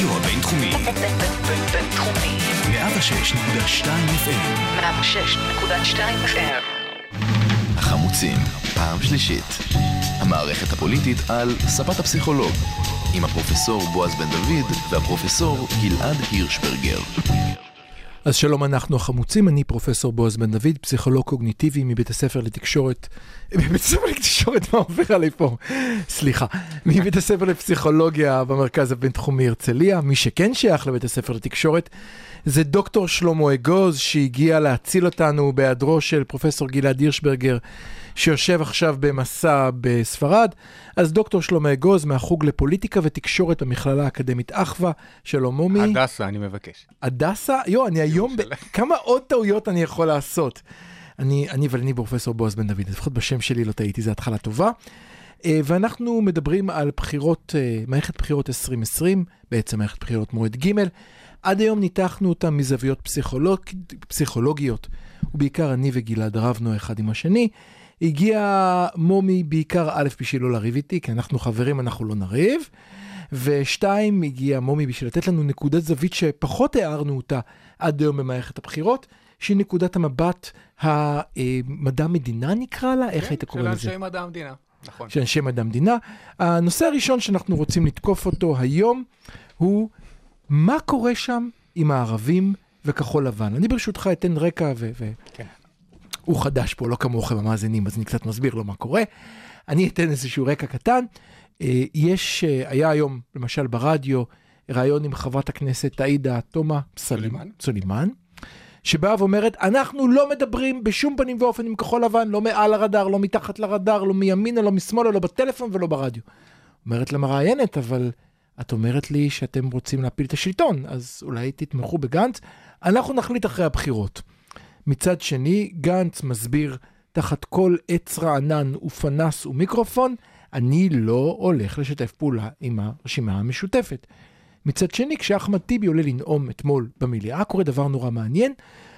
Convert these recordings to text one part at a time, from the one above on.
הרדיו הבינתחומי. בינתחומי. 106.2 FM. 106.2 FM. החמוצים, פעם שלישית. המערכת הפוליטית על ספת הפסיכולוג. עם הפרופסור בועז בן דוד והפרופסור גלעד הירשברגר. אז שלום, אנחנו החמוצים, אני פרופסור בועז בן דוד, פסיכולוג קוגניטיבי מבית הספר לתקשורת, מבית הספר לתקשורת, מה עובר עליי פה? סליחה, מבית הספר לפסיכולוגיה במרכז הבינתחומי הרצליה, מי שכן שייך לבית הספר לתקשורת, זה דוקטור שלמה אגוז, שהגיע להציל אותנו בהיעדרו של פרופסור גלעד הירשברגר, שיושב עכשיו במסע בספרד. אז דוקטור שלמה אגוז מהחוג לפוליטיקה ותקשורת במכללה האקדמית אחווה, שלום מומי. הדסה, אני מבקש. הדסה? יו, אני היום, ב... כמה עוד טעויות אני יכול לעשות? אני, אני אבל אני פרופסור בועז בן דוד, לפחות בשם שלי לא טעיתי, זו התחלה טובה. אה, ואנחנו מדברים על בחירות, אה, מערכת בחירות 2020, בעצם מערכת בחירות מועד ג'. עד היום ניתחנו אותה מזוויות פסיכולוג, פסיכולוגיות, ובעיקר אני וגלעד רבנו אחד עם השני. הגיע מומי בעיקר א' בשביל לא לריב איתי, כי אנחנו חברים, אנחנו לא נריב. ושתיים, הגיע מומי בשביל לתת לנו נקודת זווית שפחות הערנו אותה עד היום במערכת הבחירות, שהיא נקודת המבט המדע מדינה נקרא לה, איך כן, היית קורא לזה? של אנשי מדע המדינה, נכון. של אנשי מדע המדינה. הנושא הראשון שאנחנו רוצים לתקוף אותו היום הוא מה קורה שם עם הערבים וכחול לבן. אני ברשותך אתן רקע ו... ו- כן. הוא חדש פה, לא כמוכם המאזינים, אז אני קצת מסביר לו מה קורה. אני אתן איזשהו רקע קטן. אה, יש, אה, היה היום, למשל ברדיו, ראיון עם חברת הכנסת עאידה תומא סלימאן. סלימאן, שבאה ואומרת, אנחנו לא מדברים בשום פנים ואופן עם כחול לבן, לא מעל הרדאר, לא מתחת לרדאר, לא מימינה, לא משמאלה, לא בטלפון ולא ברדיו. אומרת למראיינת, אבל את אומרת לי שאתם רוצים להפיל את השלטון, אז אולי תתמכו בגנץ. אנחנו נחליט אחרי הבחירות. מצד שני, גנץ מסביר תחת כל עץ רענן ופנס ומיקרופון, אני לא הולך לשתף פעולה עם הרשימה המשותפת. מצד שני, כשאחמד טיבי עולה לנאום אתמול במליאה, קורה דבר נורא מעניין.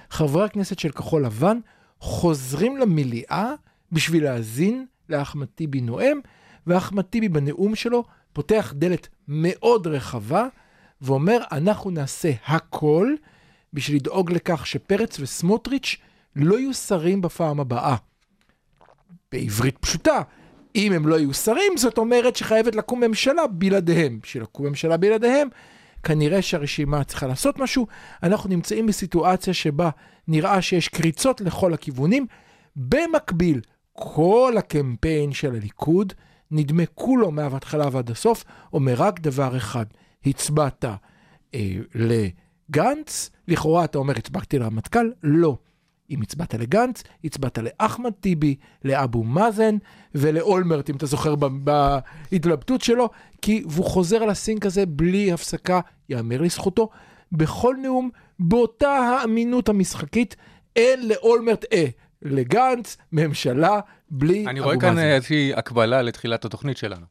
חברי הכנסת של כחול לבן חוזרים למליאה בשביל להאזין לאחמד טיבי נואם, ואחמד טיבי בנאום שלו פותח דלת מאוד רחבה ואומר, אנחנו נעשה הכל בשביל לדאוג לכך שפרץ וסמוטריץ' לא יהיו שרים בפעם הבאה. בעברית פשוטה, אם הם לא יהיו שרים, זאת אומרת שחייבת לקום ממשלה בלעדיהם. בשביל לקום ממשלה בלעדיהם, כנראה שהרשימה צריכה לעשות משהו. אנחנו נמצאים בסיטואציה שבה נראה שיש קריצות לכל הכיוונים. במקביל, כל הקמפיין של הליכוד, נדמה כולו מההתחלה ועד הסוף, אומר רק דבר אחד, הצבעת אה, לגנץ, לכאורה אתה אומר הצבעתי לרמטכ"ל, לא. אם הצבעת לגנץ, הצבעת לאחמד טיבי, לאבו מאזן ולאולמרט, אם אתה זוכר בהתלבטות שלו, כי והוא חוזר על הסינק הזה בלי הפסקה, יאמר לזכותו, בכל נאום, באותה האמינות המשחקית, אין לאולמרט אה. לגנץ, ממשלה, בלי אבו מאזן. אני רואה כאן איזושהי הקבלה לתחילת התוכנית שלנו.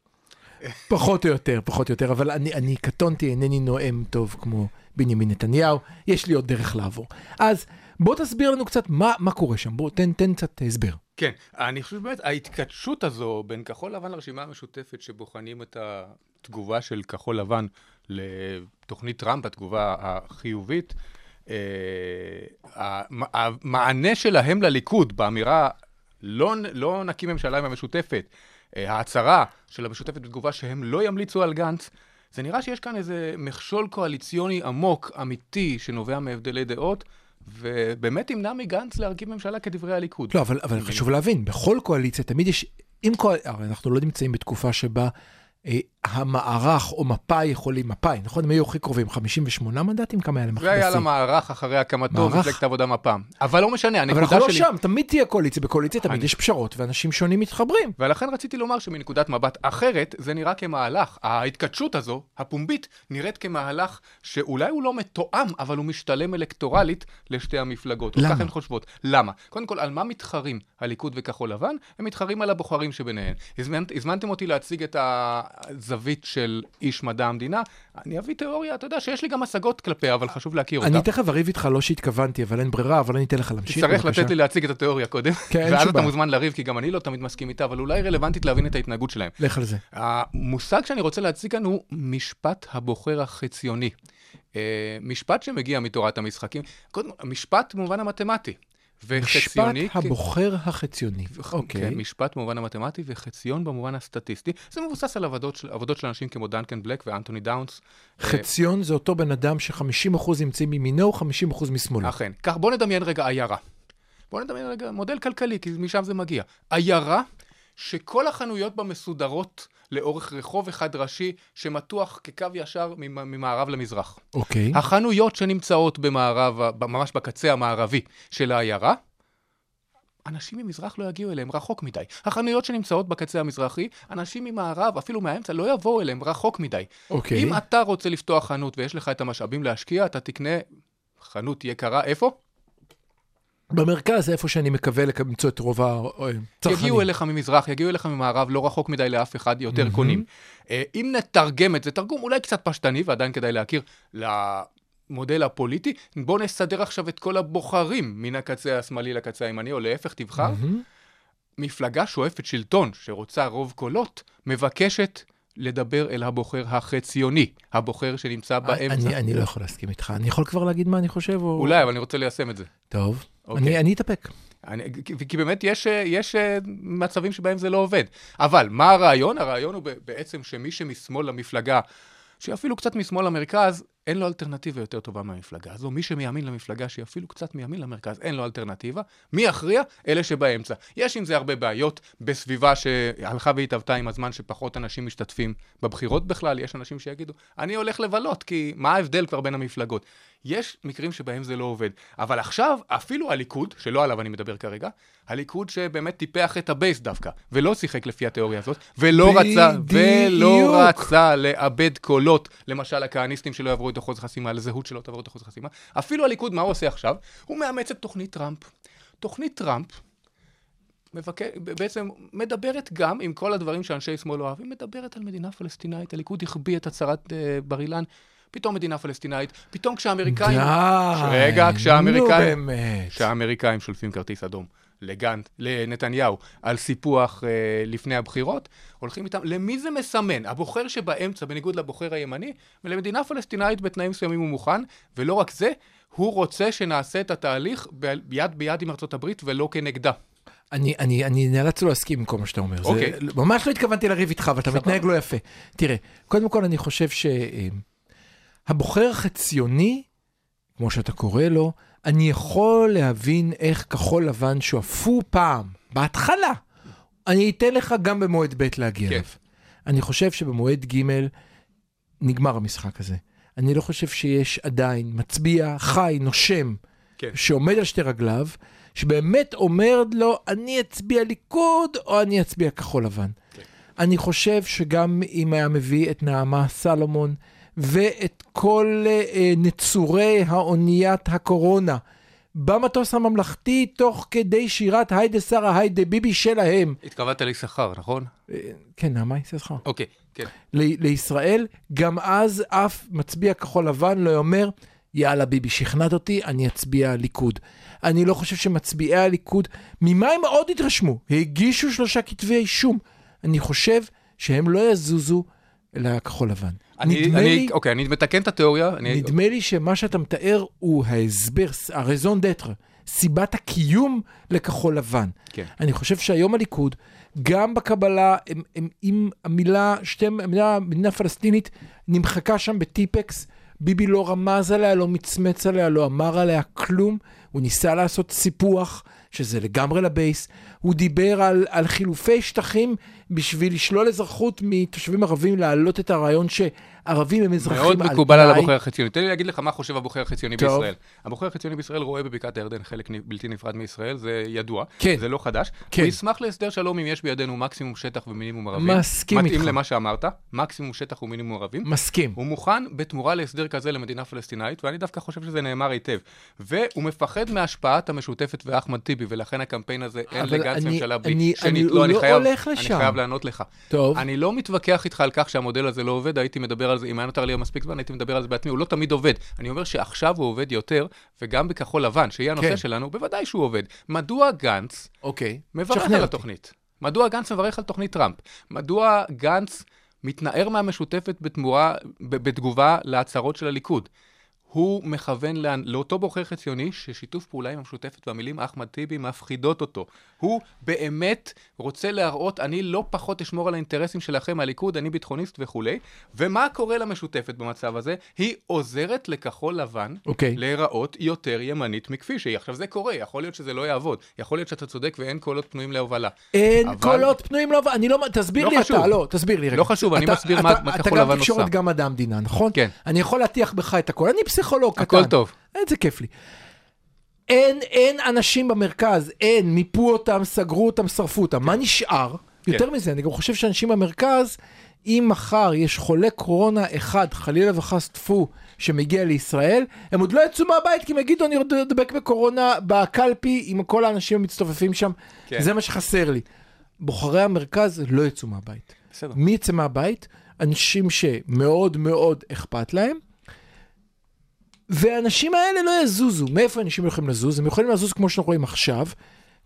פחות או יותר, פחות או יותר, אבל אני, אני קטונתי, אינני נואם טוב כמו בנימין נתניהו, יש לי עוד דרך לעבור. אז בוא תסביר לנו קצת מה, מה קורה שם, בוא תן, תן קצת הסבר. כן, אני חושב באמת, ההתכתשות הזו בין כחול לבן לרשימה המשותפת, שבוחנים את התגובה של כחול לבן לתוכנית טראמפ, התגובה החיובית, המענה שלהם לליכוד באמירה, לא, לא נקים ממשלה עם המשותפת, אה, ההצהרה של המשותפת בתגובה שהם לא ימליצו על גנץ, זה נראה שיש כאן איזה מכשול קואליציוני עמוק, אמיתי, שנובע מהבדלי דעות, ובאמת ימנע מגנץ להרכיב ממשלה כדברי הליכוד. לא, אבל, אבל חשוב להבין, בכל קואליציה תמיד יש, אם קואל... הרי אנחנו לא נמצאים בתקופה שבה אה, המערך או מפא"י יכולים, מפא"י, נכון? הם היו הכי קרובים, 58 מנדטים? כמה היה למחדסי? זה היה למערך אחרי הקמתו? מפלגת העבודה מפ"ם. אבל לא משנה, אבל הנקודה אנחנו לא שלי... שם, תמיד תהיה קואליציה, בקואליציה תמיד יש פשרות, ואנשים שונים מתחברים. ולכן רציתי לומר שמנקודת מבט אחרת, זה נראה כמהלך. ההתכתשות הזו, הפומבית, נראית כמהלך שאולי הוא לא מתואם, אבל הוא משתלם אלקטורלית לשתי המפלגות. למה? כך הן חושבות. למה? קודם כל, על מה מתחרים הליכוד וכחול לבן? הם מתחרים על הבוחרים שביניהם. הזמנת, הזמנתם אותי להציג את הזווית מהזווית של איש מדע המדינה, אני אביא תיאוריה, אתה יודע, שיש לי גם השגות כלפיה, אבל חשוב להכיר אותה. אני תכף אריב איתך, לא שהתכוונתי, אבל אין ברירה, אבל אני אתן לך להמשיך. תצטרך. לתת לי להציג את התיאוריה קודם, כן, ואז אתה. מוזמן לריב, כי גם אני לא תמיד מסכים איתה, אבל אולי רלוונטית להבין את ההתנהגות שלהם. לך על זה. המושג שאני רוצה להציג כאן הוא משפט הבוחר החציוני. אה, משפט שמגיע מתורת המשחקים. קודם, משפט במובן המתמטי. וחציוני... משפט הבוחר החציוני. אוקיי. כן, משפט במובן המתמטי וחציון במובן הסטטיסטי. זה מבוסס על עבודות של, עבודות של אנשים כמו דנקן בלק ואנטוני דאונס. אה, חציון זה אותו בן אדם ש-50% נמצאים מימינו, 50% משמאלו. אכן. כך, בוא נדמיין רגע עיירה. בוא נדמיין רגע מודל כלכלי, כי משם זה מגיע. עיירה שכל החנויות בה מסודרות לאורך רחוב אחד ראשי שמתוח כקו ישר ממ- ממערב למזרח. אוקיי. החנויות שנמצאות במערב, ממש בקצה המערבי של העיירה, אנשים ממזרח לא יגיעו אליהם, רחוק מדי. החנויות שנמצאות בקצה המזרחי, אנשים ממערב, אפילו מהאמצע, לא יבואו אליהם, רחוק מדי. אוקיי. אם אתה רוצה לפתוח חנות ויש לך את המשאבים להשקיע, אתה תקנה חנות יקרה, איפה? במרכז, איפה שאני מקווה למצוא את רוב הצרכנים. יגיעו אליך ממזרח, יגיעו אליך ממערב, לא רחוק מדי לאף אחד, יותר קונים. אה, אם נתרגם את זה, תרגום אולי קצת פשטני, ועדיין כדאי להכיר למודל הפוליטי, בואו נסדר עכשיו את כל הבוחרים מן הקצה השמאלי לקצה הימני, או להפך, תבחר. מפלגה שואפת שלטון, שרוצה רוב קולות, מבקשת לדבר אל הבוחר החציוני, הבוחר שנמצא באמצע. אני אני לא יכול להסכים איתך. אני יכול כבר להגיד מה אני חושב? או- אולי, אבל אני רוצה ליישם את זה. טוב. אוקיי. אני אני אתאפק. אני, כי, כי באמת יש, אה, יש אה, מצבים שבהם זה לא עובד. אבל מה הרעיון? הרעיון הוא בעצם שמי שמשמאל למפלגה, שאפילו קצת משמאל למרכז, אין לו אלטרנטיבה יותר טובה מהמפלגה הזו. מי שמימין למפלגה, שהיא אפילו קצת מימין למרכז, אין לו אלטרנטיבה. מי יכריע? אלה שבאמצע. יש עם זה הרבה בעיות בסביבה שהלכה והתהוותה עם הזמן שפחות אנשים משתתפים בבחירות בכלל. יש אנשים שיגידו, אני הולך לבלות, כי מה ההבדל כבר בין המפלגות? יש מקרים שבהם זה לא עובד. אבל עכשיו, אפילו הליכוד, שלא עליו אני מדבר כרגע, הליכוד שבאמת טיפח את ה base דווקא, ולא שיחק לפי התיאוריה הזאת, ולא רצה, ולא. רצה לאבד קולות, למשל הכהניסטים שלא יעברו את אחוז החסימה, לזהות שלא תעבור את אחוז החסימה. אפילו הליכוד, מה הוא עושה עכשיו? הוא מאמץ את תוכנית טראמפ. תוכנית טראמפ מבקר, בעצם מדברת גם עם כל הדברים שאנשי שמאל לא אוהבים, מדברת על מדינה פלסטינאית, הליכוד החביא את הצהרת אה, בר אילן, פתאום מדינה פלסטינאית, פתאום כשהאמריקאים... די. רגע, כשהאמריקאים... נו באמת. כשהאמריקאים שולפים כרטיס אדום לגנט, לנתניהו, על סיפוח אה, לפני הבחירות, הולכים איתם, למי זה מסמן? הבוחר שבאמצע, בניגוד לבוחר הימני, ולמדינה פלסטינאית בתנאים מסוימים הוא מוכן, ולא רק זה, הוא רוצה שנעשה את התהליך ב- ביד ביד עם ארצות הברית ולא כנגדה. אני, אני, אני נאלץ לא להסכים עם כל מה שאתה אומר. אוקיי. זה, ממש לא התכוונתי לריב איתך, אבל אתה. מתנהג לא יפה. תראה, קודם כל אני חושב שהבוחר החציוני, כמו שאתה קורא לו, אני יכול להבין איך כחול לבן שואפו פעם, בהתחלה. אני אתן לך גם במועד ב' להגיע כן. אליו. אני חושב שבמועד ג' נגמר המשחק הזה. אני לא חושב שיש עדיין מצביע חי, נושם, כן. שעומד על שתי רגליו, שבאמת אומר לו, אני אצביע ליכוד או אני אצביע כחול לבן. כן. אני חושב שגם אם היה מביא את נעמה סלומון ואת כל אה, נצורי האוניית הקורונה במטוס הממלכתי, תוך כדי שירת היידה שרה היידה ביבי שלהם. התכוונת ליששכר, נכון? אה, כן, נעמה יששכר. אוקיי, כן. ל- לישראל, גם אז אף מצביע כחול לבן לא אומר, יאללה ביבי, שכנעת אותי, אני אצביע ליכוד. אני לא חושב שמצביעי הליכוד, ממה הם עוד התרשמו? הגישו שלושה כתבי אישום. אני חושב שהם לא יזוזו לכחול לבן. אני, נדמה אני, לי... אוקיי, אני מתקן את התיאוריה. אני, נדמה לי שמה שאתה מתאר הוא ההסבר, הרזון דטרה, סיבת הקיום לכחול לבן. כן. אני חושב שהיום הליכוד, גם בקבלה, הם, הם, עם המילה, שתי, המילה מדינה פלסטינית, נמחקה שם בטיפקס, ביבי לא רמז עליה, לא מצמץ עליה, לא אמר עליה כלום, הוא ניסה לעשות סיפוח, שזה לגמרי לבייס, הוא דיבר על, על חילופי שטחים בשביל לשלול אזרחות מתושבים ערבים, להעלות את הרעיון ערבים הם אזרחים מאוד על מקובל על תנאי. הבוחר החציוני. תן לי להגיד לך מה חושב הבוחר החציוני טוב. בישראל. הבוחר החציוני בישראל רואה בבקעת הירדן חלק בלתי נפרד מישראל, זה ידוע. כן. זה לא חדש. כן. הוא ישמח להסדר שלום אם יש בידינו מקסימום שטח ומינימום ערבים. מסכים מתאים איתך. למה שאמרת, מקסימום שטח ומינימום ערבים. מסכים. הוא מוכן בתמורה להסדר כזה למדינה פלסטינאית, ואני דווקא חושב שזה נאמר היטב. והוא מפחד מהשפעת המשותפת ואחמד טיבי, ולכן הקמפיין הזה, אין לגנץ אני- ממשלה בלי אני- שנית. אני לא, אני לא חייב, הולך אני לשם. חייב לענות לך. טוב. אני לא מתווכח איתך על כך שהמודל הזה לא עובד, הייתי מדבר על זה, אם היה נותר לי מספיק זמן, הייתי מדבר על זה בעצמי, הוא לא תמיד עובד. אני אומר שעכשיו הוא עובד יותר, וגם בכחול לבן, שהיא הנושא כן. שלנו, בוודאי שהוא עובד. מדוע גנץ אוקיי. מברך על. התוכנית? מדוע גנץ מברך על תוכנית טראמפ? מדוע גנץ מתנער מהמשותפת בתמורה, ב- בתגובה להצהרות של הליכוד? הוא מכוון לאן, לאותו בוחר חציוני ששיתוף פעולה עם המשותפת והמילים אחמד טיבי מפחידות אותו. הוא באמת רוצה להראות, אני לא פחות אשמור על האינטרסים שלכם מהליכוד, אני ביטחוניסט וכולי. ומה קורה למשותפת במצב הזה? היא עוזרת לכחול לבן אוקיי. להיראות יותר ימנית מכפי שהיא. עכשיו זה קורה, יכול להיות שזה לא יעבוד. יכול להיות שאתה צודק ואין קולות פנויים להובלה. אין אבל- קולות פנויים לא... אני לא... תסביר לא לי חשוב. אתה, לא, תסביר לי רגע. לא חשוב, אני אתה- מסביר אתה- מה- מה כחול לבן אתה גם תקשורת, עושה. גם מדע המדינה, נכון? כן. אני יכול להטיח בך את הכל. אני פסיכולוג קטן. הכל טוב. איזה כיף לי. אין, אין אנשים במרכז, אין, מיפו אותם, סגרו אותם, שרפו אותם. מה נשאר? יותר מזה, אני גם חושב שאנשים במרכז, אם מחר יש חולה קורונה אחד, חלילה וחס טפו, שמגיע לישראל, הם עוד לא יצאו מהבית, כי הם יגידו, אני עוד אדבק בקורונה בקלפי עם כל האנשים המצטופפים שם. כן. זה מה שחסר לי. בוחרי המרכז לא יצאו מהבית. בסדר. מי יצא מהבית? אנשים שמאוד מאוד אכפת להם, והאנשים האלה לא יזוזו. מאיפה אנשים יכולים לזוז? הם יכולים לזוז כמו שאנחנו רואים עכשיו.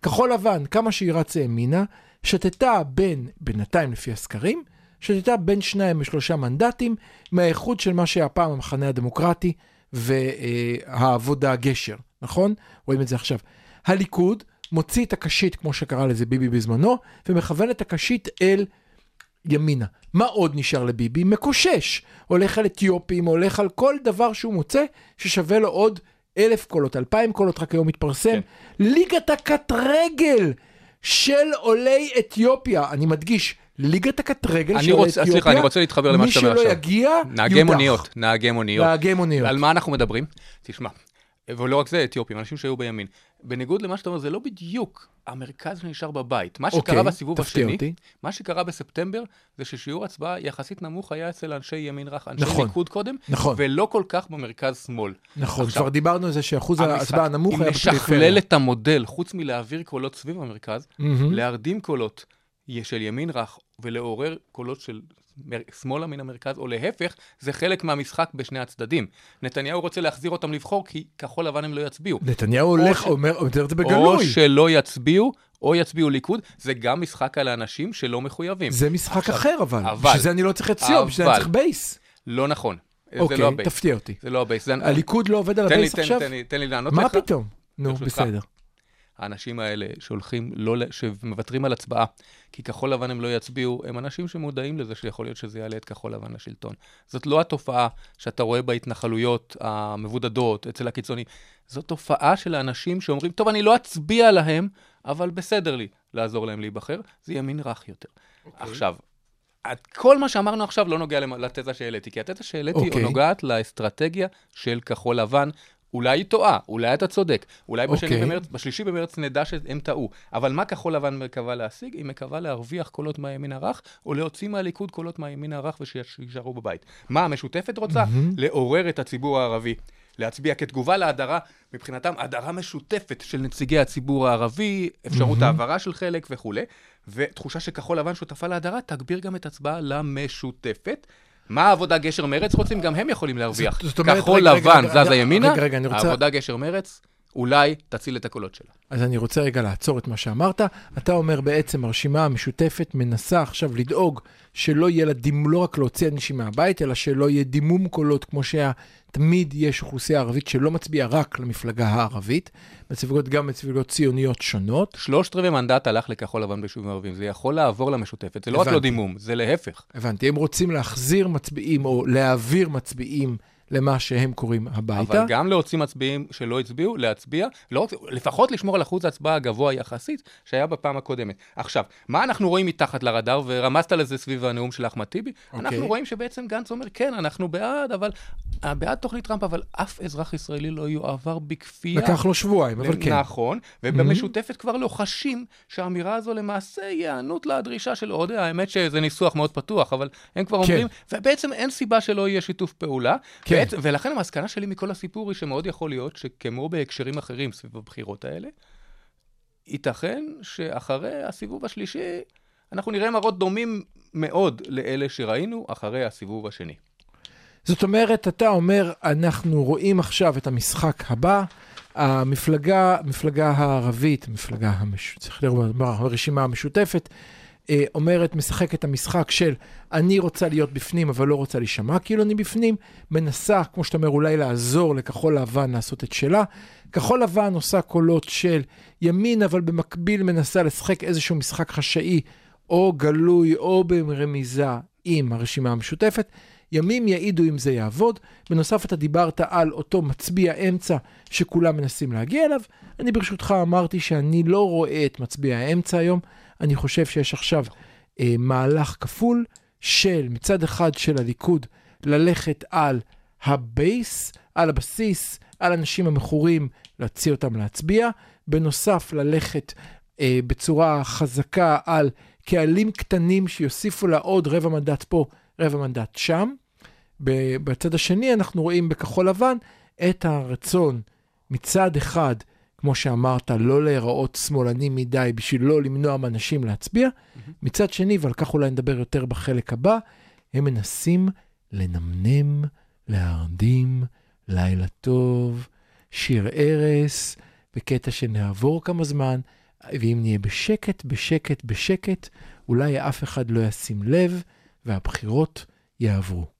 כחול לבן, כמה שהיא רצה ימינה, שתתה בין, בינתיים לפי הסקרים, שתתה בין שניים ושלושה מנדטים, מהאיחוד של מה שהיה פעם המחנה הדמוקרטי והעבודה גשר, נכון? רואים את זה עכשיו. הליכוד מוציא את הקשית, כמו שקרא לזה ביבי בזמנו, ומכוון את הקשית אל ימינה. מה עוד נשאר לביבי? מקושש. הולך על אתיופים, הולך על כל דבר שהוא מוצא ששווה לו עוד אלף קולות, אלפיים קולות, רק היום מתפרסם. כן. ליגת הקט רגל של עולי אתיופיה. אני מדגיש, ליגת הקט רגל של רוצה, אתיופיה. סליחה, אני רוצה להתחבר למה שאתה אומר מי שלא עכשיו. יגיע, נהגי יודח. מוניות, נהגי מוניות. נהגי מוניות. על מה אנחנו מדברים? תשמע, ולא רק זה, אתיופים, אנשים שהיו בימין. בניגוד למה שאתה אומר, זה לא בדיוק המרכז שנשאר בבית. מה שקרה אוקיי, בסיבוב השני, אותי. מה שקרה בספטמבר, זה ששיעור הצבעה יחסית נמוך היה אצל אנשי ימין רך, אנשי נכון, ליכוד קודם, נכון. ולא כל כך במרכז-שמאל. נכון, עכשיו, כבר דיברנו על זה שאחוז ההצבעה הנמוך היה אם בפריפריה. נשכלל את המודל, חוץ מלהעביר קולות סביב המרכז, מהמם. להרדים קולות של ימין רך ולעורר קולות של שמאלה מן המרכז, או להפך, זה חלק מהמשחק בשני הצדדים. נתניהו רוצה להחזיר אותם לבחור, כי כחול לבן הם לא יצביעו. נתניהו הולך, ש- אומר אומר את זה או בגלוי. שלא יצביעו, או יצביעו ליכוד, זה גם משחק על האנשים שלא מחויבים. זה משחק עכשיו, אחר אבל. אבל- בשביל זה אני לא צריך את סיום, בשביל זה אני צריך base. לא נכון. זה אוקיי, לא ה base. תפתיע אותי. זה לא ה base. זה... הליכוד לא עובד על ה base תן, עכשיו? תן, לי, תן לי לענות מה לך. פתאום? נו. בסדר. האנשים האלה שהולכים, לא, שמוותרים על הצבעה, כי כחול לבן הם לא יצביעו, הם אנשים שמודעים לזה שיכול להיות שזה יעלה את כחול לבן לשלטון. זאת לא התופעה שאתה רואה בהתנחלויות המבודדות, אצל הקיצוני. זאת תופעה של האנשים שאומרים, טוב, אני לא אצביע להם, אבל בסדר לי לעזור להם להיבחר, זה ימין רך יותר. Okay. עכשיו, את- כל מה שאמרנו עכשיו לא נוגע לתזה שהעליתי, כי התזה שהעליתי אוקיי. okay. נוגעת לאסטרטגיה של כחול לבן. אולי היא טועה, אולי אתה צודק, אולי בשני אוקיי. במרץ, בשלישי במרץ נדע שהם טעו. אבל מה כחול לבן מקווה להשיג? היא מקווה להרוויח קולות מהימין הרך, או להוציא מהליכוד קולות מהימין הרך ושישארו בבית. מה המשותפת רוצה? לעורר את הציבור הערבי. להצביע כתגובה להדרה, מבחינתם הדרה משותפת של נציגי הציבור הערבי, אפשרות העברה של חלק וכולי, ותחושה שכחול לבן שותפה להדרה, תגביר גם את הצבעה למשותפת. מה העבודה גשר מרץ רוצים? גם הם יכולים להרוויח. זאת אומרת, כחול לבן זזה ימינה, העבודה גשר מרץ, אולי תציל את הקולות שלה. אז אני רוצה רגע לעצור את מה שאמרת. אתה אומר בעצם הרשימה המשותפת מנסה עכשיו לדאוג שלא יהיה לה דימום, לא רק להוציא אנשים מהבית, אלא שלא יהיה דימום קולות כמו שהיה. תמיד יש אוכלוסייה ערבית שלא מצביעה רק למפלגה הערבית, מצביעות גם מצביעות ציוניות שונות. שלושת רבעי מנדט הלך לכחול לבן ביישובים ערביים. זה יכול לעבור למשותפת. זה לא רק לא הבנתי. דימום, זה להפך. הבנתי, הם רוצים להחזיר מצביעים או להעביר מצביעים למה שהם קוראים הביתה. אבל גם להוציא מצביעים שלא הצביעו, להצביע, לא, לפחות לשמור על אחוז ההצבעה הגבוה יחסית שהיה בפעם הקודמת. עכשיו, מה אנחנו רואים מתחת לרדאר, ורמזת לזה סביב הנאום של אחמד טיבי? אוקיי. אנחנו רואים שבעצם גנץ אומר, כן, אנחנו בעד, אבל, אה, בעד תוכנית טראמפ, אבל אף אזרח ישראלי לא יועבר בכפייה. לקח לו שבועיים, אבל כן. נכון, ובמשותפת כבר לוחשים שהאמירה הזו למעשה היא היענות לדרישה של עודה, האמת שזה ניסוח מאוד פתוח, אבל הם כבר כן. אומרים, ובעצם אין סיבה שלא יהיה שיתוף פעולה. כן. בעצם, ולכן המסקנה שלי מכל הסיפור היא שמאוד יכול להיות שכמו בהקשרים אחרים סביב הבחירות האלה, ייתכן שאחרי הסיבוב השלישי, אנחנו נראה מראות דומים מאוד לאלה שראינו אחרי הסיבוב השני. זאת אומרת, אתה אומר, אנחנו רואים עכשיו את המשחק הבא, המפלגה, המפלגה הערבית, מפלגה, המש... צריך לראות, מה, הרשימה המשותפת, אומרת, משחקת את המשחק של אני רוצה להיות בפנים, אבל לא רוצה להישמע כאילו אני בפנים, מנסה, כמו שאתה אומר, אולי לעזור לכחול לבן לעשות את שלה. כחול לבן עושה קולות של ימין, אבל במקביל מנסה לשחק איזשהו משחק חשאי, או גלוי, או ברמיזה עם הרשימה המשותפת. ימים יעידו אם זה יעבוד. בנוסף, אתה דיברת על אותו מצביע אמצע שכולם מנסים להגיע אליו. אני ברשותך אמרתי שאני לא רואה את מצביע האמצע היום. אני חושב שיש עכשיו אה, מהלך כפול של מצד אחד של הליכוד ללכת על ה base, על הבסיס, על אנשים המכורים, להציע אותם להצביע. בנוסף, ללכת אה, בצורה חזקה על קהלים קטנים שיוסיפו לה עוד רבע מנדט פה, רבע מנדט שם. בצד השני אנחנו רואים בכחול לבן את הרצון מצד אחד, כמו שאמרת, לא להיראות שמאלני מדי בשביל לא למנוע מאנשים להצביע. מצד שני, ועל כך אולי נדבר יותר בחלק הבא, הם מנסים לנמנם, להרדים, לילה טוב, שיר ערש, בקטע שנעבור כמה זמן, ואם נהיה בשקט, בשקט, בשקט, אולי אף אחד לא ישים לב והבחירות יעברו.